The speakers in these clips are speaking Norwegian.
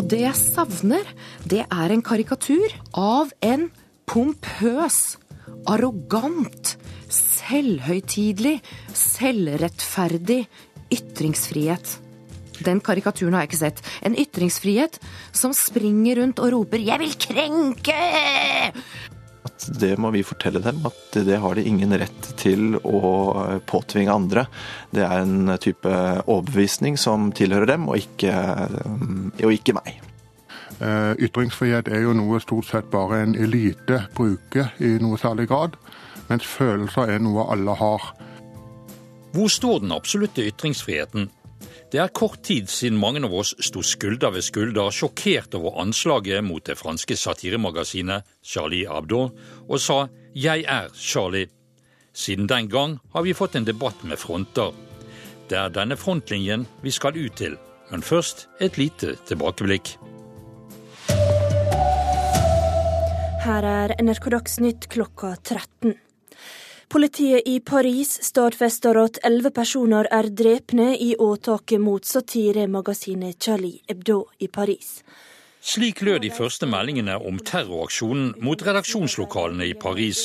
Og det jeg savner, det er en karikatur av en pompøs, arrogant, selvhøytidelig, selvrettferdig ytringsfrihet. Den karikaturen har jeg ikke sett. En ytringsfrihet som springer rundt og roper 'jeg vil krenke'! At det må vi fortelle dem, at det har de ingen rett til å påtvinge andre. Det er en type overbevisning som tilhører dem, og ikke, og ikke meg. Eh, ytringsfrihet er jo noe stort sett bare en elite bruker i noe særlig grad, mens følelser er noe alle har. Hvor står den absolutte ytringsfriheten det er kort tid siden mange av oss sto skulder ved skulder, sjokkert over anslaget mot det franske satiremagasinet Charlie Abdo, og sa 'Jeg er Charlie'. Siden den gang har vi fått en debatt med fronter. Det er denne frontlinjen vi skal ut til, men først et lite tilbakeblikk. Her er NRK Dagsnytt klokka 13. Politiet i Paris stadfester at elleve personer er drepne i åtaket mot satiremagasinet Charlie Hebdo i Paris. Slik lød de første meldingene om terroraksjonen mot redaksjonslokalene i Paris.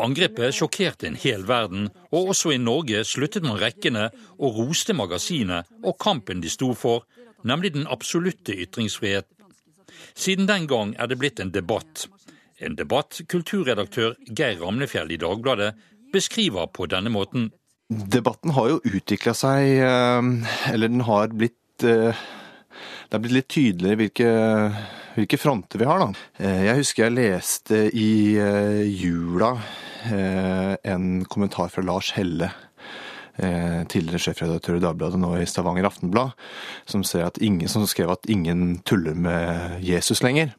Angrepet sjokkerte en hel verden, og også i Norge sluttet man rekkene og roste magasinet og kampen de sto for, nemlig den absolutte ytringsfrihet. Siden den gang er det blitt en debatt. En debatt kulturredaktør Geir Ramnefjell i Dagbladet beskriver på denne måten. Debatten har jo utvikla seg, eh, eller den har blitt eh, Det er blitt litt tydeligere hvilke, hvilke fronter vi har, da. Eh, jeg husker jeg leste i jula en kommentar fra Lars Helle tidligere sjefredaktør i Dagbladet, nå i Stavanger Aftenblad, som, ingen, som, skrev at ingen tuller med Jesus lenger.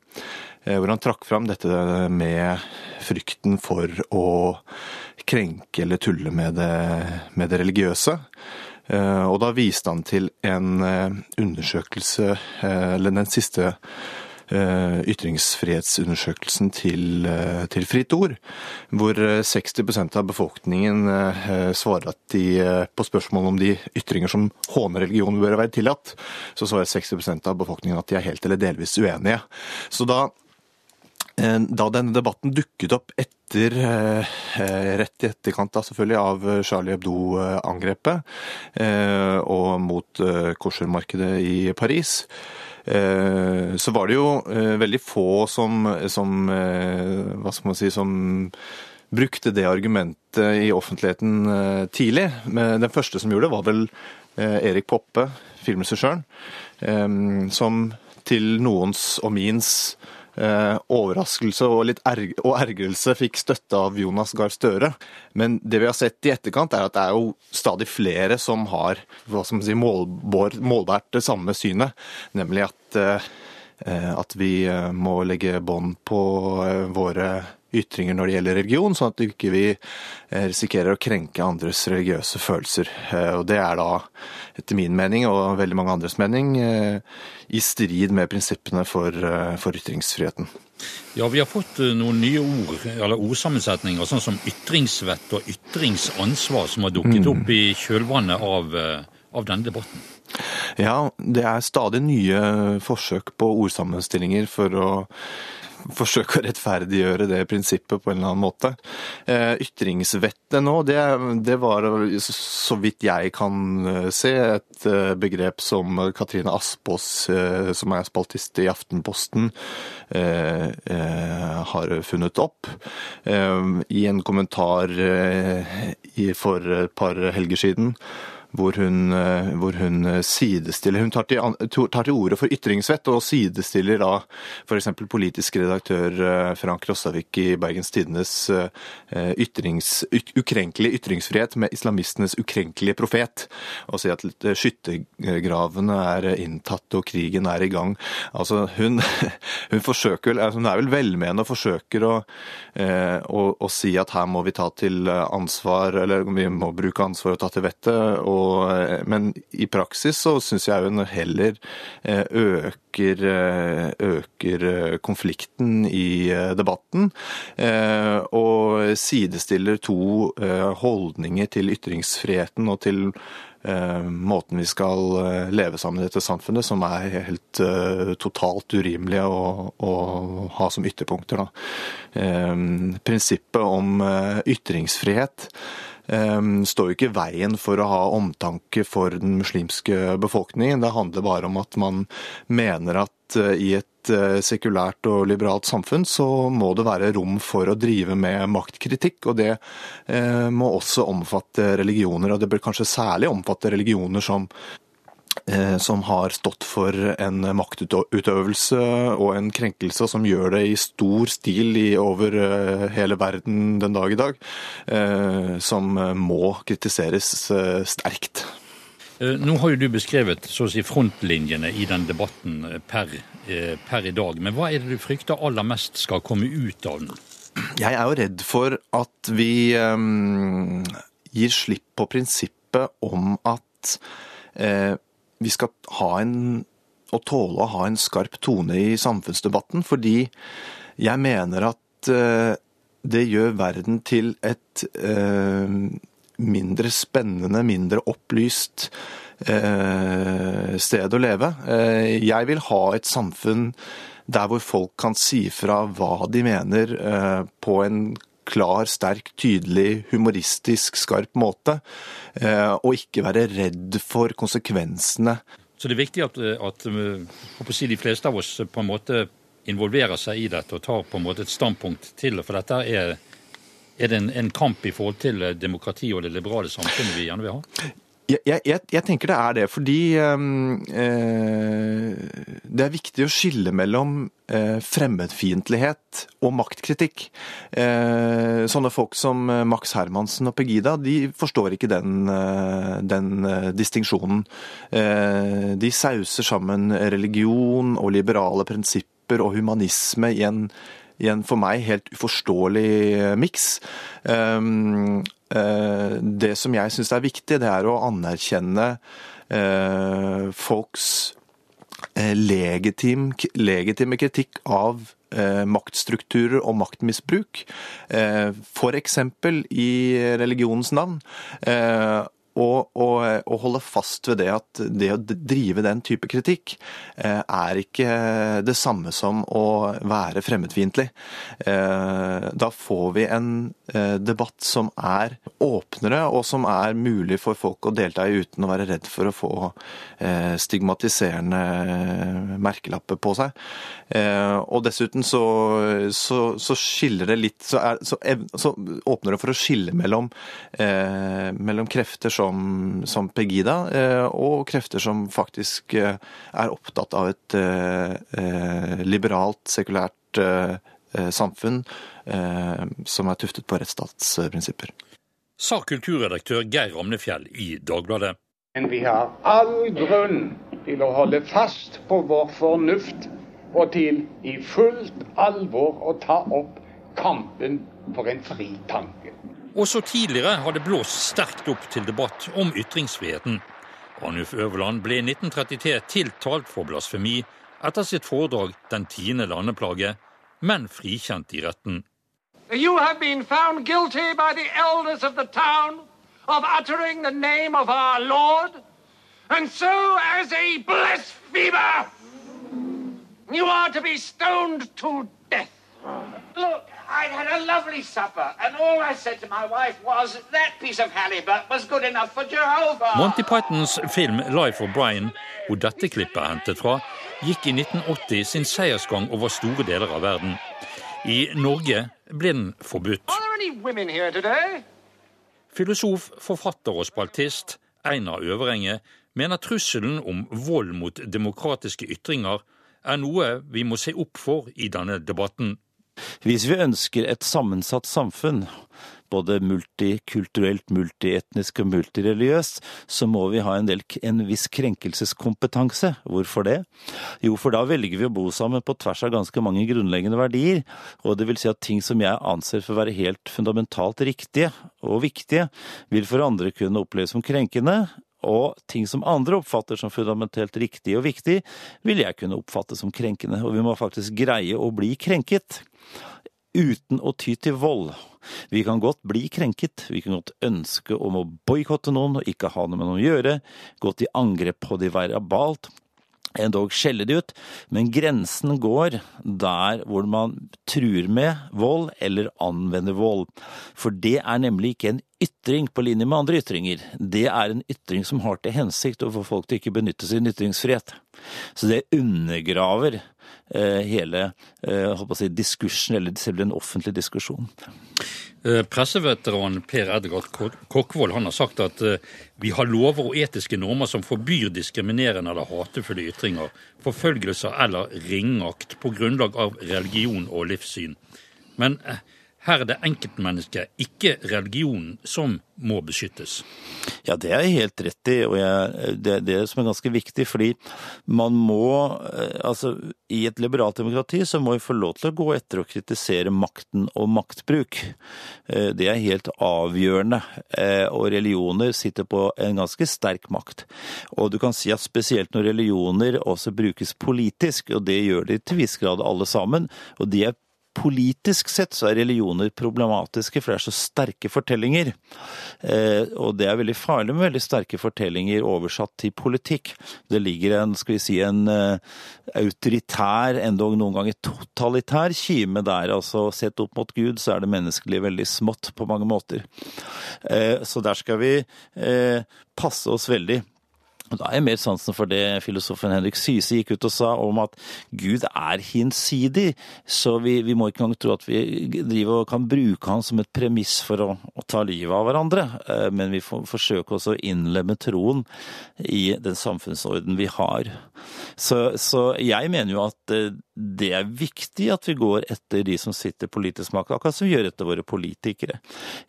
Hvor han trakk fram dette med frykten for å krenke eller tulle med det, med det religiøse. Eh, og da viste han til en eh, undersøkelse, eh, eller den siste ytringsfrihetsundersøkelsen til, til Fritt Ord, hvor 60% av befolkningen svarer at de på spørsmål om de ytringer som håner religion bør være tillatt, så svarer 60% av befolkningen at de er helt eller delvis uenige. Så da Eh, da denne debatten dukket opp etter, eh, rett i etterkant da selvfølgelig av Charlie Hebdo-angrepet og mot koshermarkedet i Paris, så var det jo veldig få som, som hva skal man si, som brukte det argumentet i offentligheten tidlig. Men den første som gjorde det, var vel Erik Poppe, filmregissøren, som til noens og mins Eh, overraskelse og litt erg ergrelse fikk støtte av Jonas Gahr Støre. Men det vi har sett i etterkant, er at det er jo stadig flere som har hva skal man si, målbært det samme synet, nemlig at, eh, at vi eh, må legge bånd på våre ytringer når det gjelder religion, sånn at vi ikke risikerer å krenke andres religiøse følelser. Og Det er da, etter min mening og veldig mange andres mening, i strid med prinsippene for, for ytringsfriheten. Ja, Vi har fått eh, noen nye ord, eller ordsammensetninger, sånn som ytringsvett og ytringsansvar, som har dukket mm. opp i kjølvannet av, eh, av denne debatten. Ja, det er stadig nye forsøk på ordsammenstillinger for å forsøke å rettferdiggjøre det prinsippet på en eller annen måte. Eh, ytringsvettet nå, det, det, var så vidt jeg kan eh, se et eh, begrep som Katrine Aspås, som er spaltist i Aftenposten, har funnet opp. I en kommentar for et par helger siden hvor hun, eh, hvor hun, eh, sidestiller Hun tar til, tar til orde for ytringsvett, og sidestiller da f.eks. politisk redaktør eh, Frank Rossavik i Bergens Tidenes ytrings, ukrenkelig ytringsfrihet med islamistenes ukrenkelige profet, og sier at skyttergravene er inntatt og krigen er i gang. Altså, hun, hun forsøker, altså, hun er vel velmenende og forsøker å, å, å si at her må vi ta til ansvar, eller vi må bruke ansvar og ta til vettet. og og, men i praksis så syns jeg hun heller øker, øker konflikten i debatten. Og sidestiller to holdninger til ytringsfriheten og til Eh, måten vi skal eh, leve sammen i dette samfunnet, som er helt totalt urimelig å, å, ha som ytterpunkter. Uh, prinsippet om ytringsfrihet står jo ikke i veien for å ha omtanke for den muslimske befolkningen. Det handler bare om at man mener at i et eh, sekulært og liberalt samfunn, så må det være rom for å drive med maktkritikk. Og det eh, må også omfatte religioner, og det bør kanskje særlig omfatte religioner som eh, som har stått for en maktutøvelse og en krenkelse, som gjør det i stor stil i over hele verden den dag i dag, som må kritiseres sterkt. Nå har jo du beskrevet så å si, frontlinjene i den debatten per Eh, per i dag. Men hva er det du frykter aller mest skal komme ut av den? Jeg er jo redd for at vi um, gir slipp på prinsippet om at vi skal ha en og tåle å ha en skarp tone i samfunnsdebatten, fordi jeg mener at uh, det gjør verden til et uh, mindre spennende, mindre opplyst Eh, sted å leve. Eh, jeg vil ha et samfunn der hvor folk kan si fra hva de mener eh, på en klar, sterk, tydelig, humoristisk, skarp måte. Og ikke være redd for konsekvensene. Så det er viktig at, at si, de fleste av oss på en måte involverer seg i dette og tar på en måte et standpunkt til det. For dette er, er det en, en kamp i forhold til demokrati og det liberale samfunnet vi gjerne vil ha? Jeg, jeg, jeg, tenker det er det, fordi ehm, eh, det er viktig å skille mellom eh, fremmedfiendtlighet og maktkritikk. Eh, sånne folk som eh, Max Hermansen og Pegida de forstår ikke den, eh, den eh, distinksjonen. de sauser sammen religion og liberale prinsipper og humanisme i en i en for meg helt uforståelig miks. Um, Eh, det som jeg syns er viktig, det er å anerkjenne eh, folks eh, legitim, legitime kritikk av maktstrukturer og maktmisbruk. F.eks. i religionens navn og, og, holde fast ved det at det å drive den type kritikk eh, er ikke det samme som å være fremmedfiendtlig. Eh, da får vi en eh, debatt som er åpnere, og som er mulig for folk å delta i uten å være redd for å få stigmatiserende merkelapper på seg. Og dessuten så, så, så skiller det litt så, er, så, så, åpner det for å skille mellom, mellom krefter som som, Pegida, eh, og krefter som faktisk eh, er opptatt av et eh, liberalt, sekulært samfunn som er tuftet på rettsstatsprinsipper. Sa kulturredaktør Geir Ramnefjell i Dagbladet. Men vi har all grunn til å holde fast på vår fornuft og til i fullt alvor å ta opp kampen for en fri tanke. Også tidligere har det blåst sterkt opp til debatt om ytringsfriheten. Arnulf Øverland ble i 1933 tiltalt for blasfemi etter sitt foredrag 'Den tiende landeplage', men frikjent i retten. You are to be stoned to death. Look, I'd had a lovely supper, and all I said to my wife was that piece of halibut was good enough for Jehovah. Monty Pythons film 'Life of Brian', hvor dette klippet er hentet fra, gikk i 1980 sin seiersgang over store deler av verden. I Norge ble den forbudt. Filosof, forfatter og spaltist Einar Øverenge mener trusselen om vold mot demokratiske ytringer er noe vi må se opp for i denne debatten. Hvis vi ønsker et sammensatt samfunn, både multikulturelt, multietnisk og multireligiøst, så må vi ha en, del, en viss krenkelseskompetanse. Hvorfor det? Jo, for da velger vi å bo sammen på tvers av ganske mange grunnleggende verdier. Og det vil si at ting som jeg anser for å være helt fundamentalt riktige og viktige, vil for andre kunne oppleves som krenkende, Og ting som andre oppfatter som fundamentelt riktig og viktig, vil jeg kunne oppfatte som krenkende. Og vi må faktisk greie å bli krenket uten å ty til vold. Vi kan godt bli krenket, vi kan godt ønske om å boikotte noen og ikke ha noe med noen å gjøre, gå til angrep på de verbalt, endog skjelle de ut, men grensen går der hvor man truer med vold eller anvender vold. For det er nemlig ikke en ytring på linje med andre ytringer. Det er en ytring som har til hensikt å få folk til ikke benytte sin ytringsfrihet. Så det undergraver hele eh, si, diskursen, eller selv den offentlige diskusjonen. Eh, presseveteran Per Edgard Kokkvold har sagt at vi har lover og etiske normer som forbyr diskriminerende eller hatefulle ytringer, forfølgelser eller ringakt på grunnlag av religion og livssyn. Men her er det enkeltmennesket, ikke religionen, som må beskyttes. Ja, det er jeg helt rett i, og jeg, det er det som er ganske viktig. Fordi man må eh, Altså, i et liberalt demokrati så må vi få lov til å gå etter å kritisere makten og maktbruk. Eh, det er helt avgjørende. Eh, og religioner sitter på en ganske sterk makt. Og du kan si at spesielt når religioner også brukes politisk, og det gjør de til viss grad alle sammen, og de er politisk sett så er religioner problematiske, for det er så sterke fortellinger. Eh, og det er veldig farlig med veldig sterke fortellinger oversatt til politikk. Det ligger en, skal vi si, en eh, autoritær, endog noen ganger totalitær kime der. Altså sett opp mot Gud, så er det menneskelig veldig smått på mange måter. Eh, så der skal vi eh, passe oss veldig. Da er jeg mer sansen for det filosofen Henrik Syse gikk ut og sa om at Gud er hinsidig, så vi, vi må ikke engang tro at vi driver og kan bruke han som et premiss for å, å ta livet av hverandre, eh, men vi får forsøke også å innlemme troen i den samfunnsorden vi har. Så, så jeg mener jo at eh, det er viktig at vi går etter de som sitter politisk makt, akkurat som vi gjør etter våre politikere.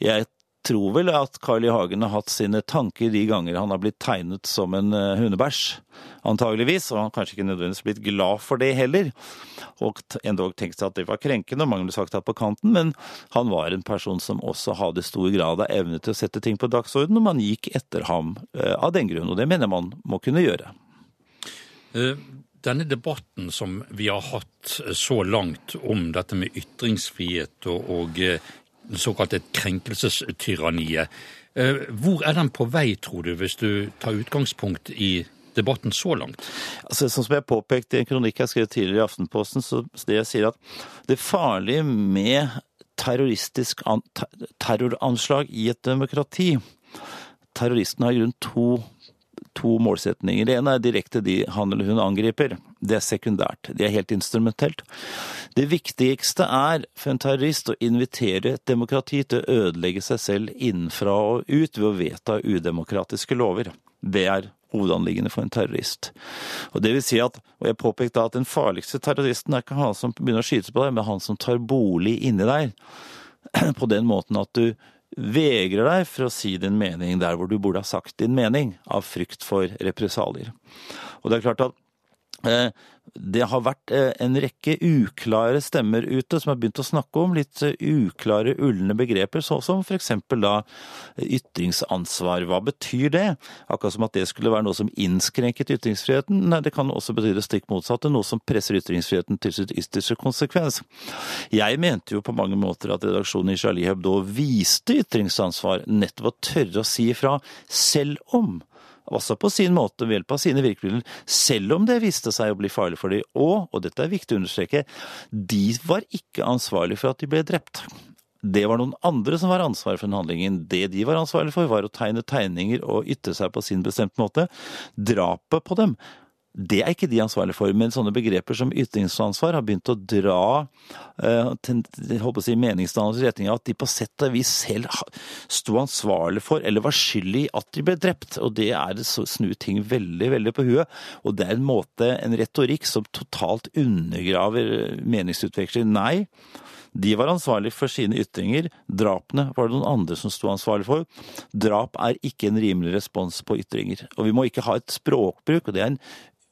Jeg tror vel at Carl I. Hagen har hatt sine tanker de ganger han har blitt tegnet som en eh, hundebæsj, antageligvis, og han har kanskje ikke nødvendigvis blitt glad for det heller. Og endog tenkt seg at det var krenkende, og mange ble sagt det på kanten, men han var en person som også hadde stor grad av evne til å sette ting på dagsorden, og man gikk etter ham eh, av den grunn, og det mener man må kunne gjøre. Eh, denne debatten som vi har hatt så langt om dette med ytringsfrihet og, og såkalte krenkelsestyranniet. Eh, hvor er den på vei, tror du, hvis du tar utgangspunkt i debatten så langt? Altså, sånn som jeg påpekte i en kronikk jeg skrev tidligere i Aftenposten, så det jeg sier at det farlige med terroristisk terroranslag i et demokrati Terroristen har i grunn to to målsetninger. Det ene er direkte de han eller hun angriper. Det er sekundært. Det er helt instrumentelt. Det viktigste er for en terrorist å invitere et demokrati til å ødelegge seg selv innenfra og ut ved å vedta udemokratiske lover. Det er hovedanliggende for en terrorist. Og det vil si at, og jeg påpekte at Den farligste terroristen er ikke han som begynner å skyte på deg, men han som tar bolig inni deg. På den måten at du vegrer deg for å si din mening der hvor du burde ha sagt din mening, av frykt for represalier. Og det er klart at det har vært eh, en rekke uklare stemmer ute som har begynt å snakke om litt eh, uklare, ulne begreper, sånn som f.eks. da ytringsansvar. Hva betyr det? Akkurat som at det skulle være noe som innskrenket ytringsfriheten. Nei, det kan også bety det stikk motsatte, noe som presser ytringsfriheten til sitt ytterste konsekvens. Jeg mente jo på mange måter at redaksjonen i Charlie Hebdo viste ytringsansvar, nettopp å tørre å si ifra, selv om også på sin måte ved hjelp av sine virkemidler, selv om det viste seg å bli farlig for dem. Og, og dette er viktig å understreke, de var ikke ansvarlige for at de ble drept. Det var noen andre som var ansvaret for den handlingen. Det de var ansvarlige for, var å tegne tegninger og ytre seg på sin bestemte måte. Drapet på dem det er ikke de ansvarlige for, men sånne begreper som ytringsansvar har begynt å dra uh, til, si, meningsdannelse i retning av at de på sett og vis selv sto ansvarlig for, eller var skyld i at de ble drept. Og det er å snu ting veldig, veldig på huet. Og det er en måte, en retorikk, som totalt undergraver meningsutveksling. Nei. De var ansvarlig for sine ytringer. Drapene var det noen andre som sto ansvarlig for. Drap er ikke en rimelig respons på ytringer. Og vi må ikke ha et språkbruk, og det er en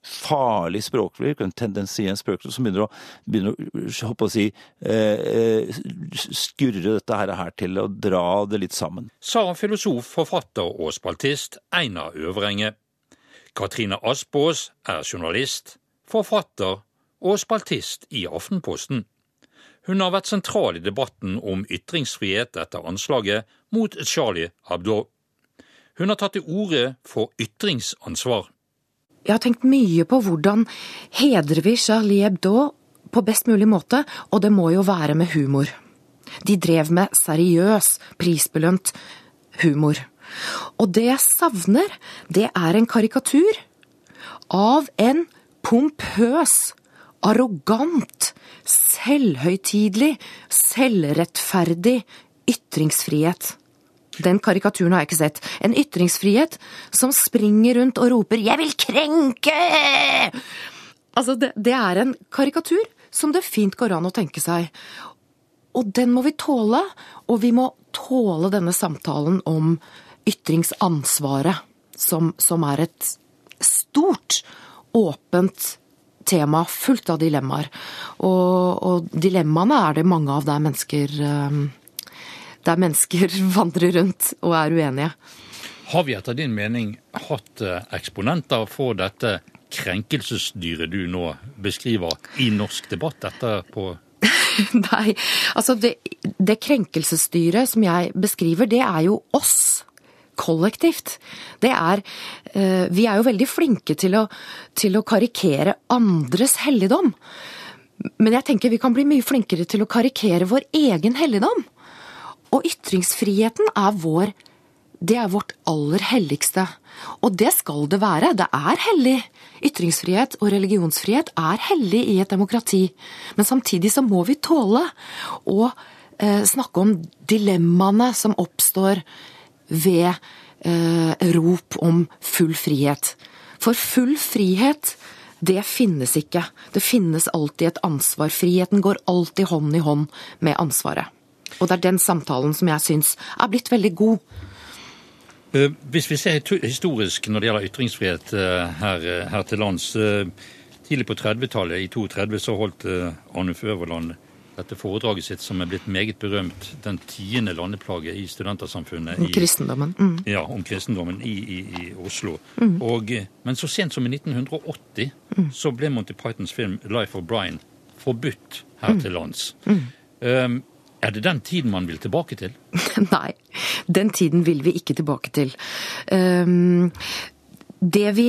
farlig språkbruk, en tendensiøs språkbruk som begynner å, begynner å, å si, eh, skurre dette her til og dra det litt sammen. Sa filosof, forfatter og spaltist Einar Øvrenge. Katrine Aspås er journalist, forfatter og spaltist i Aftenposten. Hun har vært sentral i debatten om ytringsfrihet etter anslaget mot Charlie Hebdo. Hun har tatt til orde for ytringsansvar. Jeg har tenkt mye på hvordan hedrer vi Charlie Hebdo på best mulig måte, og det må jo være med humor. De drev med seriøs, prisbelønt humor. Og det jeg savner, det er en karikatur av en pompøs, arrogant, selvhøytidelig, selvrettferdig ytringsfrihet. Den karikaturen har jeg ikke sett. En ytringsfrihet som springer rundt og roper 'jeg vil krenke'! Altså, det, det er en karikatur som det fint går an å tenke seg. Og den må vi tåle, og vi må tåle denne samtalen om ytringsansvaret, som, som er et stort, åpent tema fullt av dilemmaer. Og, og dilemmaene er det mange av der mennesker eh, der mennesker vandrer rundt og er uenige. Har vi etter din mening hatt eh, eksponenter for dette krenkelsesdyret du nå beskriver i norsk debatt etterpå? Nei, altså det, det krenkelsesdyret som jeg beskriver, det er jo oss kollektivt. Det er eh, Vi er jo veldig flinke til å, til å karikere andres helligdom. Men jeg tenker vi kan bli mye flinkere til å karikere vår egen helligdom. Og ytringsfriheten er vår det er vårt aller helligste. Og det skal det være. Det er hellig. Ytringsfrihet og religionsfrihet er hellig i et demokrati. Men samtidig så må vi tåle å eh, snakke om dilemmaene som oppstår ved eh, rop om full frihet. For full frihet, det finnes ikke. Det finnes alltid et ansvar. Friheten går alltid hånd i hånd med ansvaret. Og det er den samtalen som jeg syns er blitt veldig god. Eh, hvis vi ser historisk når det gjelder ytringsfrihet eh, her, eh, her til lands. Tidlig på 30-tallet, i 32, så holdt Arnulf Øverland dette foredraget sitt som er blitt meget berømt, den tiende landeplage i studentersamfunnet. Om kristendommen. Mm. Ja, om kristendommen i, i, i Oslo. Mm. Og, men så sent som i 1980 mm. så ble Monty Pythons film 'Life of Brian' forbudt her mm. til lands. Um, er det den tiden man vil tilbake til? Nei, den tiden vil vi ikke tilbake til. Um, det vi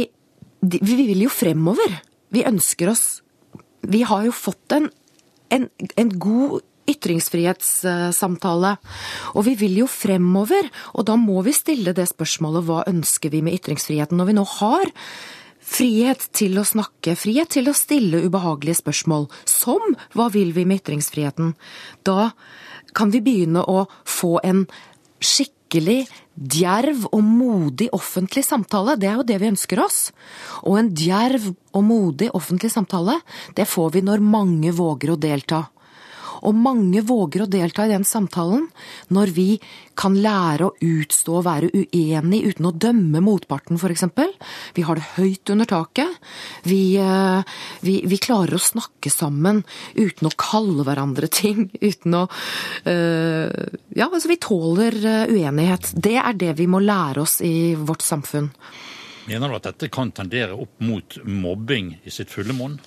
Vi vil jo fremover. Vi ønsker oss Vi har jo fått en, en, en god ytringsfrihetssamtale. Og vi vil jo fremover, og da må vi stille det spørsmålet hva ønsker vi med ytringsfriheten når vi nå har frihet til å snakke, frihet til å stille ubehagelige spørsmål, som hva vil vi med ytringsfriheten? Da kan vi begynne å få en skikkelig djerv og modig offentlig samtale. Det er jo det vi ønsker oss. Og en djerv og modig offentlig samtale, det får vi når mange våger å delta. Og mange våger å delta i den samtalen når vi kan lære å utstå og være uenig uten å dømme motparten, f.eks. Vi har det høyt under taket. Vi, eh, vi, vi, klarer å snakke sammen uten å kalle hverandre ting. Uten å uh, Ja, altså vi tåler eh, uenighet. Det er det vi må lære oss i vårt samfunn. Mener du at dette kan tendere opp mot mobbing i sitt fulle monn?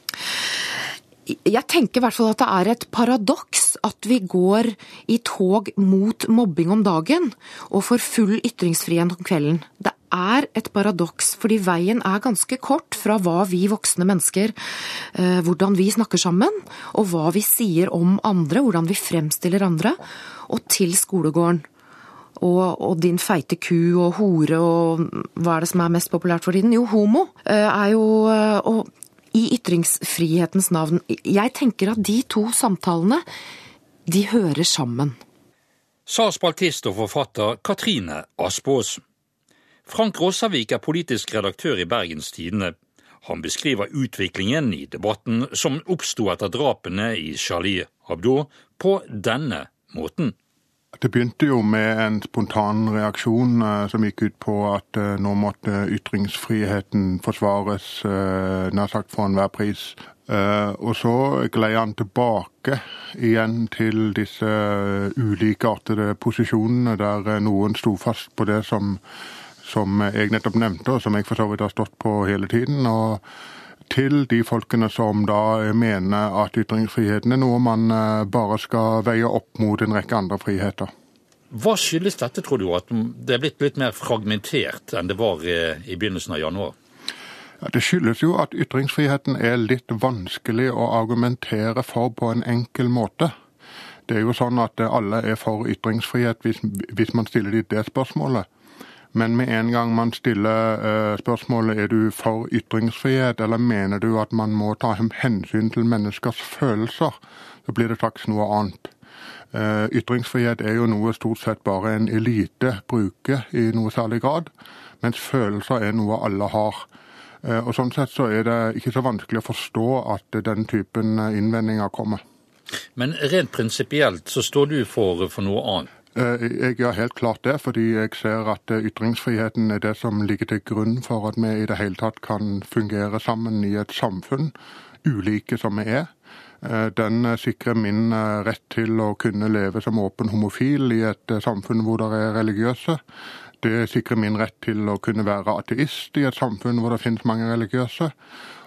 Jeg tenker i hvert fall at det er et paradoks at vi går i tog mot mobbing om dagen og får full ytringsfrihet om kvelden. Det er et paradoks, fordi veien er ganske kort fra hva vi voksne mennesker, eh, hvordan vi snakker sammen, og hva vi sier om andre, hvordan vi fremstiller andre, og til skolegården. Og, og, din feite ku og hore og hva er det som er mest populært for tiden? Jo, homo eh, er jo eh, Og i ytringsfrihetens navn. Jeg tenker at de to samtalene, de hører sammen. Sa spaltist og forfatter Katrine Aspås. Frank Rossavik er politisk redaktør i Bergens Tidende. Han beskriver utviklingen i debatten som oppsto etter drapene i Charlie Hebdo, på denne måten. Det begynte jo med en spontan reaksjon eh, som gikk ut på at eh, nå måtte ytringsfriheten forsvares eh, nær sagt for enhver pris. Og så gled han tilbake igjen til disse ulikeartede posisjonene der noen sto fast på det som, som jeg nettopp nevnte, og som jeg for så vidt har stått på hele tiden. og til de folkene som da mener at ytringsfriheten er noe man eh, bare skal veie opp mot en rekke andre friheter. Hva skyldes dette, tror du, at det er blitt litt mer fragmentert enn det var i begynnelsen av januar? Det skyldes jo at ytringsfriheten er litt vanskelig å argumentere for på en enkel måte. Det er jo sånn at alle er for ytringsfrihet hvis, hvis man stiller dem det spørsmålet. Men med en gang man stiller uh, spørsmålet er du for ytringsfrihet, eller mener du at man må ta hensyn til menneskers følelser, så blir det straks noe annet. Uh, ytringsfrihet er jo noe stort sett bare en elite bruker i noe særlig grad, mens følelser er noe alle har. Uh, og Sånn sett så er det ikke så vanskelig å forstå at den typen innvendinger kommer. Men rent prinsipielt så står du for, for noe annet? Eh, jeg gjør helt klart det, fordi jeg ser at eh, ytringsfriheten er det som ligger til grunn for at vi i det hele tatt kan fungere sammen i et samfunn, ulike som vi er. Eh, den sikrer min rett til å kunne leve som åpen homofil i et samfunn hvor det er religiøse. Det sikrer min rett til å kunne være ateist i et samfunn hvor det finnes mange religiøse.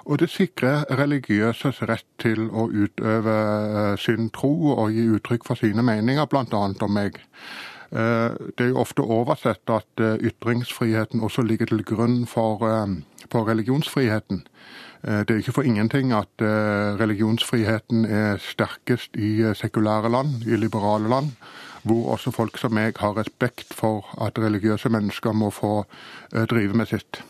Og det sikrer religiøses rett til å utøve eh, sin tro og gi uttrykk for sine meninger, bl.a. om meg. Eh, det er jo ofte oversett at eh, ytringsfriheten også ligger til grunn for, for religionsfriheten. Det er ikke for ingenting at religionsfriheten er sterkest i sekulære land, i liberale land, hvor også folk som meg har respekt for at religiøse mennesker må få drive med sitt.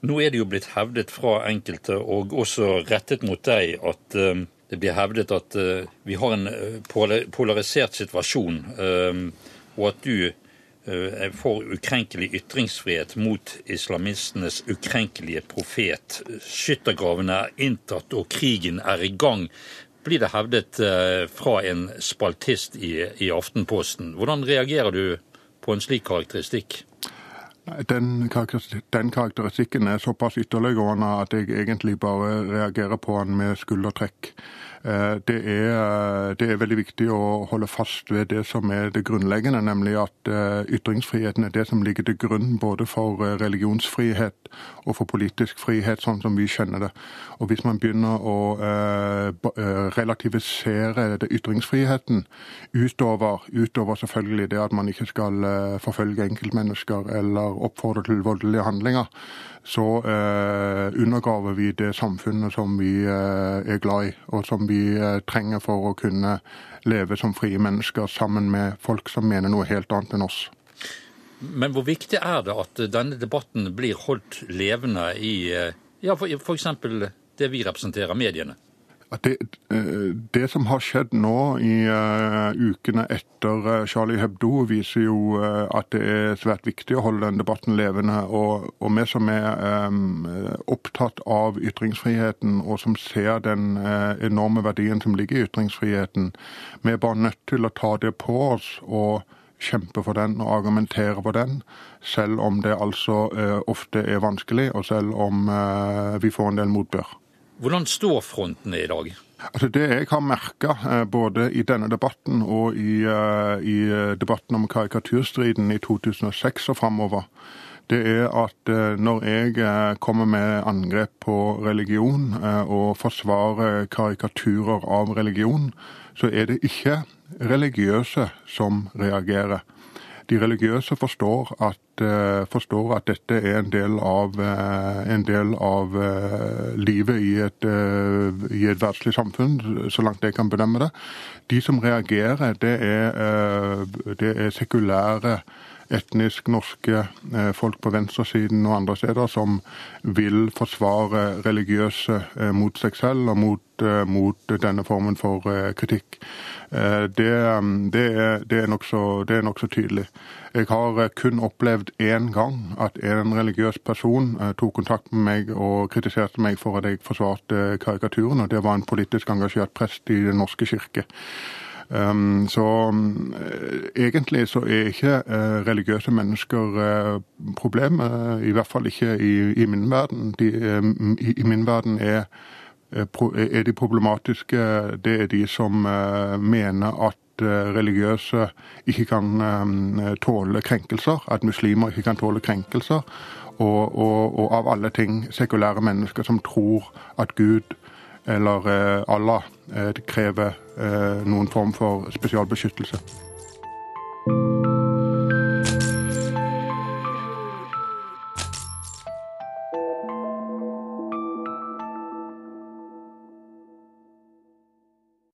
Nå er det jo blitt hevdet fra enkelte, og også rettet mot deg, at uh, det blir hevdet at uh, vi har en uh, polarisert situasjon, og at du er for ukrenkelig ytringsfrihet mot islamistenes ukrenkelige profet. Skyttergravene er inntatt, og krigen er i gang. Blir det hevdet fra en spaltist i, i Aftenposten. Hvordan reagerer du på en slik karakteristikk? Den, den, karakteristikken er såpass ytterliggående at jeg egentlig bare reagerer på den med skuldertrekk. Eh, det er, det er, veldig viktig å holde fast ved det som er det grunnleggende, nemlig at eh, ytringsfriheten er det som ligger til grunn både for eh, religionsfrihet og for politisk frihet, sånn som vi kjenner det. Og Hvis man begynner å relativisere ytringsfriheten utover, utover selvfølgelig det at man ikke skal forfølge enkeltmennesker eller oppfordre til voldelige handlinger, så undergraver vi det samfunnet som vi er glad i, og som vi eh, trenger for å kunne leve som frie mennesker sammen med folk som mener noe helt annet enn oss. Men hvor viktig er det at denne debatten blir holdt levende i eh, ja, f.eks. det vi representerer, mediene? Det, eh, det, som har skjedd nå i uh, ukene etter uh, Charlie Hebdo, viser jo uh, at det er svært viktig å holde den debatten levende. Og, og vi som er um, opptatt av ytringsfriheten, og som ser den enorme verdien som ligger i ytringsfriheten, vi er bare nødt til å ta det på oss og kjempe for den og argumentere for den, selv om det altså ofte er vanskelig, og selv om vi får en del motbør. Hvordan står frontene i dag? Altså Det jeg har merka eh, både i denne debatten og i, eh, i eh, debatten om karikaturstriden i 2006 og framover, det er at når jeg kommer med angrep på religion og forsvarer karikaturer av religion, så er det ikke religiøse som reagerer. De religiøse forstår at, uh, forstår at dette er en del av, uh, en del av uh, livet i et, i et verdslig samfunn, så langt jeg kan bedømme det. De som reagerer, det er, det er sekulære etnisk norske folk på venstresiden og andre steder som vil forsvare religiøse mot seg selv og mot, mot denne formen for kritikk. Eh, det, um, det er, det er nokså nok tydelig. Jeg har eh, kun opplevd én gang at en religiøs person eh, tok kontakt med meg og kritiserte meg for at jeg forsvarte karikaturen, og det var en politisk engasjert prest i Den norske kirke. Um, så um, egentlig så er ikke uh, religiøse mennesker uh, problemet, i hvert fall ikke i, i min verden. De, i, i, min verden er, er, de problematiske. Det er de som mener at religiøse ikke kan tåle krenkelser, at muslimer ikke kan tåle krenkelser. Og, og, og av alle ting sekulære mennesker som tror at Gud eller Allah krever noen form for spesialbeskyttelse.